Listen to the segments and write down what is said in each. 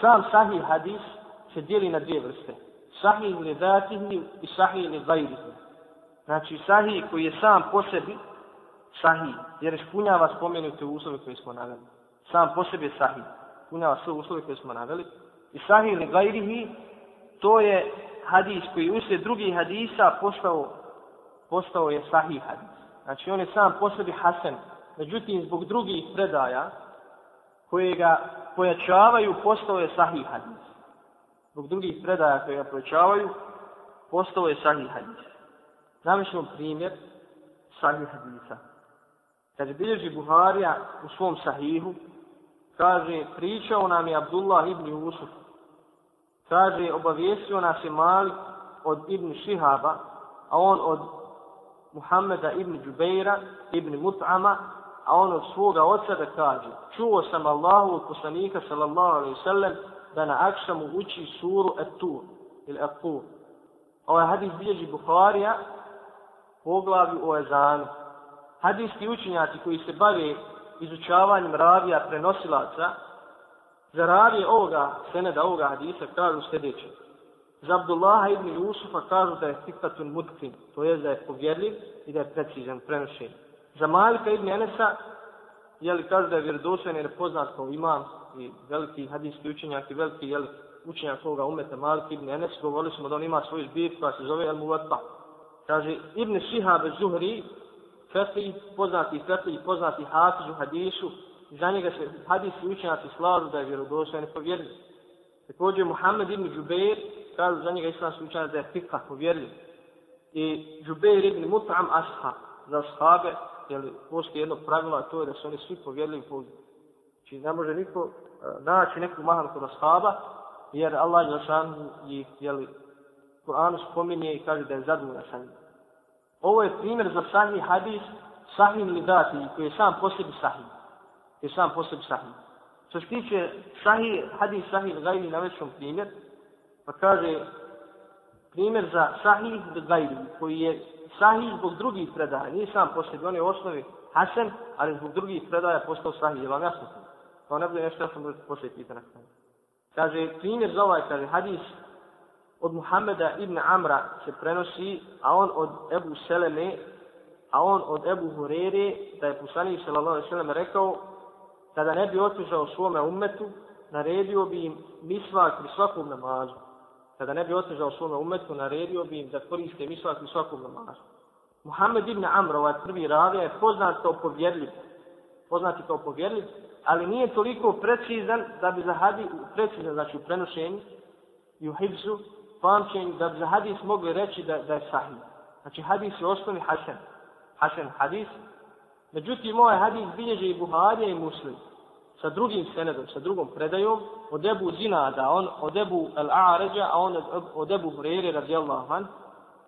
Sam sahih hadis se dijeli na dvije vrste. Sahih li datihi i sahih li gajrihi. Znači sahih koji je sam po sebi sahih, jer ispunjava spomenute uslove koje smo naveli. Sam po sebi je sahih, ispunjava sve uslove koje smo naveli. I sahih li gajrihi, to je hadis koji uslijed drugih hadisa postao, postao je sahih hadis. Znači on je sam po sebi hasen, međutim zbog drugih predaja koje ga pojačavaju, postao je sahih hadis. Zbog drugih predaja koje ga pojačavaju, postao je sahih hadis. Zamišljamo primjer sahih hadisa. Kad bilježi Buharija u svom sahihu, kaže, pričao nam je Abdullah ibn Yusuf. Kaže, obavijestio nas je Malik od ibn Šihaba, a on od Muhammeda ibn Džubeira, ibn Mut'ama, a on od svoga oca da kaže, čuo sam Allahu od poslanika sallallahu alaihi sallam da na akšamu uči suru At-Tur ili At-Tur. Ovaj hadis bilježi Bukharija poglavlju o ezanu. Hadijski učenjaci koji se bave izučavanjem ravija prenosilaca, za ravije ovoga seneda, ovoga hadisa, kažu sljedeće. Za Abdullaha ibn Jusufa kažu da je fikatun mutkin, to je da je povjerljiv i da je precizan prenošenje. Za Malika ibn Enesa, jeli kaže da je vjerodostojan jer je poznat kao imam i veliki hadijski učenjak i veliki jeli, učenjak ovoga umeta Malik ibn Enes, govorili smo da on ima svoju zbir koja se zove El Muvatba. Kaže, Ibn Šihab Zuhri, Fefi, poznati Fefi, poznati Hafiz u hadisu, za njega se hadijski učenjaci slažu da je vjerodostojan i povjerljiv. Također Muhammed ibn Džubeir, kaže za njega islamski učenjaci da je fikah povjerljiv. I Džubeir ibn Mut'am Asha, za shabe, jer postoji jedno pravilo, a to je da su oni svi povjerljivi po Znači ne može niko uh, naći neku mahanu kod ashaba, jer Allah je šan ih, jeli, Kur'anu spominje i kaže da je zadovoljna sa njim. Ovo je primjer za sahih hadis, sahih li dati, koji je sam po sebi sahih. Koji je sam po sebi sahih. Što se tiče sahih, hadis sahih gajni na većom primjer, pa kaže primjer za sahih li koji je sahih zbog drugih predaja, nije sam po sebi, on je u osnovi hasen, ali zbog drugih predaja postao sahih, je vam jasno? To ne bude nešto, ja sam bude poslije pitana. Kaže, primjer za ovaj, kaže, hadis od Muhammeda ibn Amra se prenosi, a on od Ebu Seleme, a on od Ebu Hurere, da je poslanik sallallahu alejhi ve sellem rekao, kada ne bi otužao svome ummetu, naredio bi im misvak pri svakom namazu. Kada ne bi otužao svome umetu, naredio bi im da koriste mišlak u svakom namazu. Muhammed ibn Amr, ovaj prvi ravija, je poznat kao povjerljiv. Poznati kao povjerljiv, ali nije toliko precizan da bi za hadis, precizan znači u prenošenju i u hibzu, pamćenju, da bi za hadis mogli reći da, da je sahih. Znači hadis je osnovi hasen. Hasen hadis. Međutim, ovaj hadis bilježe i Buharija i Muslim sa drugim senedom, sa drugom predajom, od Ebu Zinada, on od Ebu Al-A'ređa, a on od Ebu Hurere radijallahu an.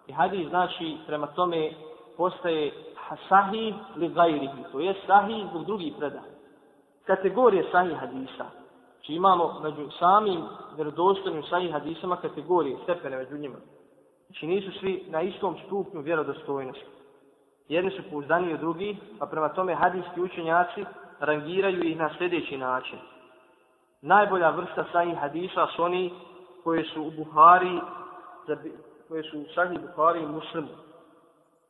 I hadis znači prema tome postaje sahih li gajrihi, to je sahih zbog drugih predaja kategorije sahih hadisa. Či imamo među samim vjerodostojnim sahih hadisama kategorije, stepene među njima. Znači nisu svi na istom stupnju vjerodostojnosti. Jedni su pouzdaniji od drugih, pa prema tome hadijski učenjaci rangiraju ih na sljedeći način. Najbolja vrsta sahih hadisa su oni koje su u Buhari, koje su u sahih Buhari i muslimu.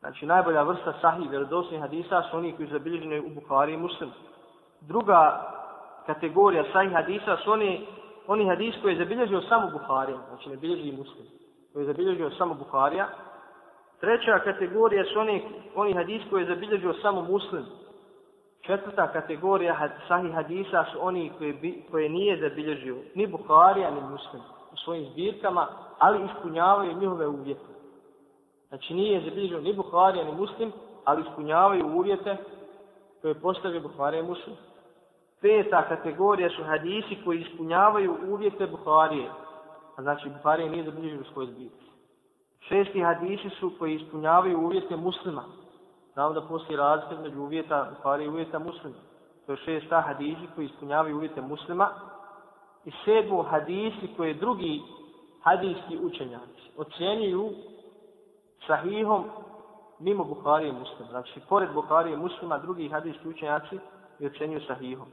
Znači najbolja vrsta sahih vjerodostojnih hadisa su oni koji su zabilježeni u Buhari i muslimu druga kategorija sahih hadisa su oni, oni hadis koji je zabilježio samo Buharija, znači ne bilježi i muslim, koji je zabilježio samo Buharija. Treća kategorija su oni, oni hadis koji je zabilježio samo muslim. Četvrta kategorija had, sahih hadisa su oni koje, bi, koje nije zabilježio ni Buharija ni muslim u svojim zbirkama, ali ispunjavaju njihove uvjete. Znači nije zabilježio ni Buharija ni muslim, ali ispunjavaju uvjete koje postavio Buharija i muslim. Peta kategorija su hadisi koji ispunjavaju uvjete Buharije. A znači Buharija nije zabilježio svoj zbirci. Šesti hadisi su koji ispunjavaju uvjete muslima. Znamo da postoji razlika među uvjeta Buharije uvjeta muslima. To je šesta hadisi koji ispunjavaju uvjete muslima. I sedmo hadisi koje drugi hadijski učenjaci ocjenjuju sahihom mimo Buharije i muslima. Znači, pored Buharije i muslima, drugi hadijski učenjaci i ocjenjuju sahihom.